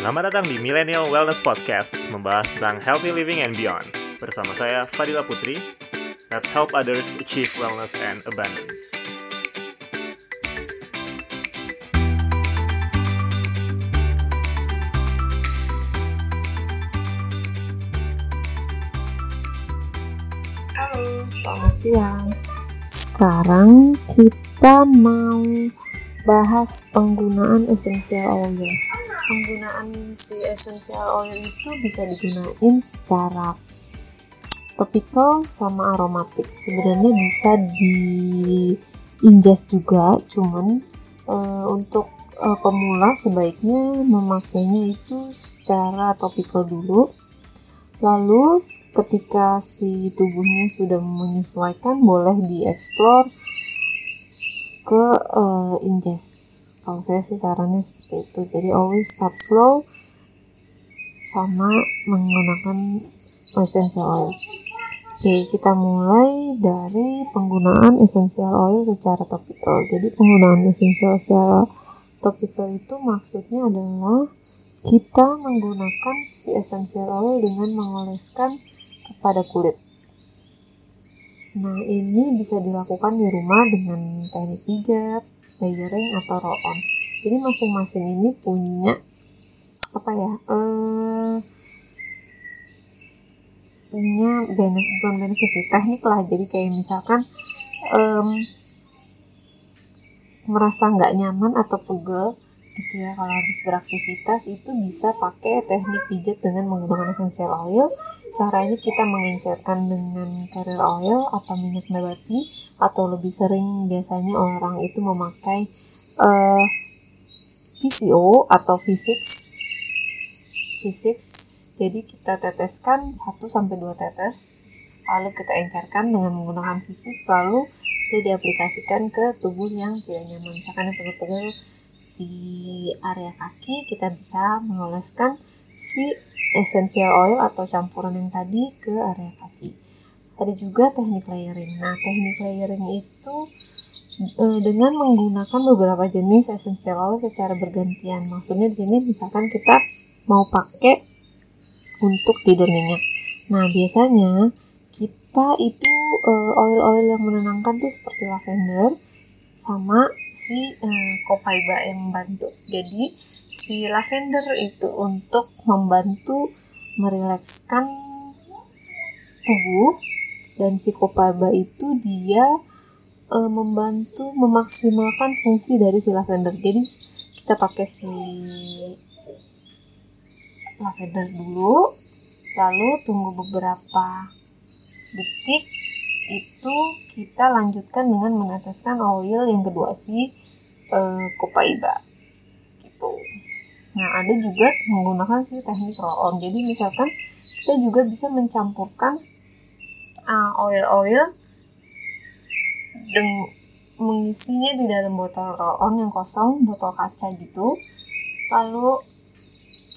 Selamat datang di Millennial Wellness Podcast, membahas tentang healthy living and beyond. Bersama saya Fadila Putri. Let's help others achieve wellness and abundance. Halo, selamat siang. Sekarang kita mau bahas penggunaan essential oil. Penggunaan si essential oil itu bisa digunain secara topikal sama aromatik. Sebenarnya bisa di ingest juga, cuman eh, untuk eh, pemula sebaiknya memakainya itu secara topikal dulu Lalu ketika si tubuhnya sudah menyesuaikan boleh dieksplor ke uh, ingest. Kalau saya sih sarannya seperti itu. Jadi always start slow sama menggunakan essential oil. Oke, kita mulai dari penggunaan essential oil secara topikal. Jadi penggunaan essential secara topikal itu maksudnya adalah kita menggunakan si essential oil dengan mengoleskan kepada kulit. Nah, ini bisa dilakukan di rumah dengan teknik pijat, layering, atau roll on. Jadi masing-masing ini punya apa ya? Eh, punya benefit, bukan benefit teknik lah. Jadi kayak misalkan em, merasa nggak nyaman atau pegel gitu ya kalau habis beraktivitas itu bisa pakai teknik pijat dengan menggunakan essential oil cara ini kita mengencerkan dengan carrier oil atau minyak nabati atau lebih sering biasanya orang itu memakai uh, VCO atau V6 V6 jadi kita teteskan 1 sampai 2 tetes lalu kita encerkan dengan menggunakan V6 lalu bisa diaplikasikan ke tubuh yang tidak nyaman. Misalkan yang pegel-pegel di area kaki kita bisa mengoleskan si essential oil atau campuran yang tadi ke area kaki. Ada juga teknik layering. Nah, teknik layering itu e, dengan menggunakan beberapa jenis essential oil secara bergantian. Maksudnya di sini misalkan kita mau pakai untuk tidur nyenyak. Nah, biasanya kita itu oil-oil yang menenangkan tuh seperti lavender sama si eh, copaiba yang membantu. Jadi si lavender itu untuk membantu merilekskan tubuh dan si copaiba itu dia eh, membantu memaksimalkan fungsi dari si lavender. Jadi kita pakai si lavender dulu, lalu tunggu beberapa detik itu kita lanjutkan dengan meneteskan oil yang kedua si copaiba gitu. Nah ada juga menggunakan si teknik roll on. Jadi misalkan kita juga bisa mencampurkan uh, oil-oil dan mengisinya di dalam botol roll on yang kosong, botol kaca gitu. Lalu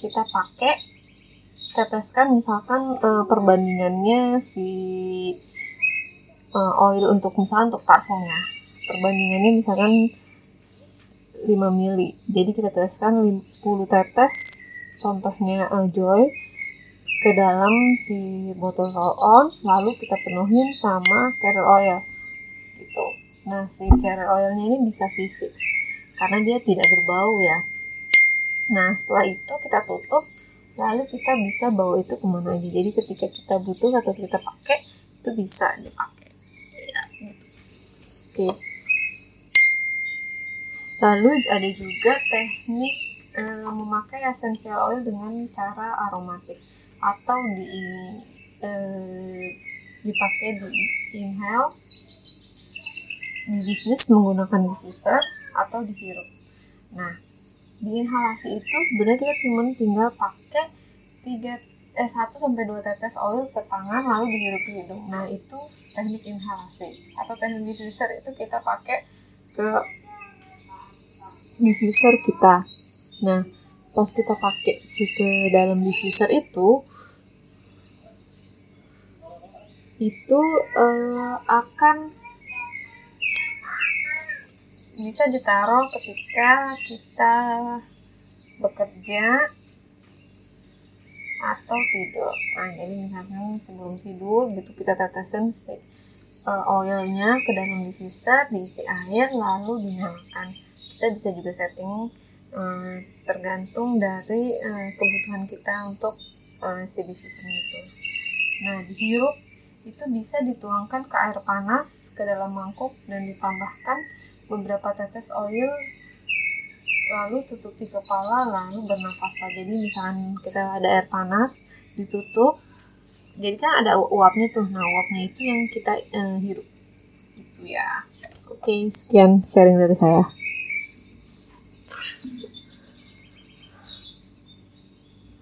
kita pakai teteskan misalkan uh, perbandingannya si uh, oil untuk misalnya untuk parfum ya perbandingannya misalkan 5 mili. Jadi kita teteskan 10 tetes contohnya Joy ke dalam si botol roll on lalu kita penuhin sama carrier oil. Gitu. Nah si carrier oilnya ini bisa V6 karena dia tidak berbau ya. Nah setelah itu kita tutup lalu kita bisa bawa itu ke mana aja. Jadi ketika kita butuh atau kita pakai itu bisa dipakai. Oke. Lalu ada juga teknik e, memakai essential oil dengan cara aromatik atau di e, dipakai di inhale, di diffuse menggunakan diffuser atau dihirup. Nah, di inhalasi itu sebenarnya kita cuma tinggal pakai tiga eh 1 sampai 2 tetes oil ke tangan lalu dihirup hidung. Nah, itu teknik inhalasi atau teknik diffuser itu kita pakai ke diffuser kita. Nah, pas kita pakai si ke dalam diffuser itu itu uh, akan bisa ditaruh ketika kita bekerja atau tidur nah jadi misalkan sebelum tidur gitu kita tetesin si uh, oilnya ke dalam diffuser diisi air lalu dinyalakan kita bisa juga setting uh, tergantung dari uh, kebutuhan kita untuk uh, si diffuser itu. Nah dihirup itu bisa dituangkan ke air panas ke dalam mangkuk dan ditambahkan beberapa tetes oil lalu tutupi kepala lalu bernafas jadi misalnya kita ada air panas ditutup jadi kan ada uapnya tuh. Nah uapnya itu yang kita uh, hirup. Gitu ya. Oke sekian sharing dari saya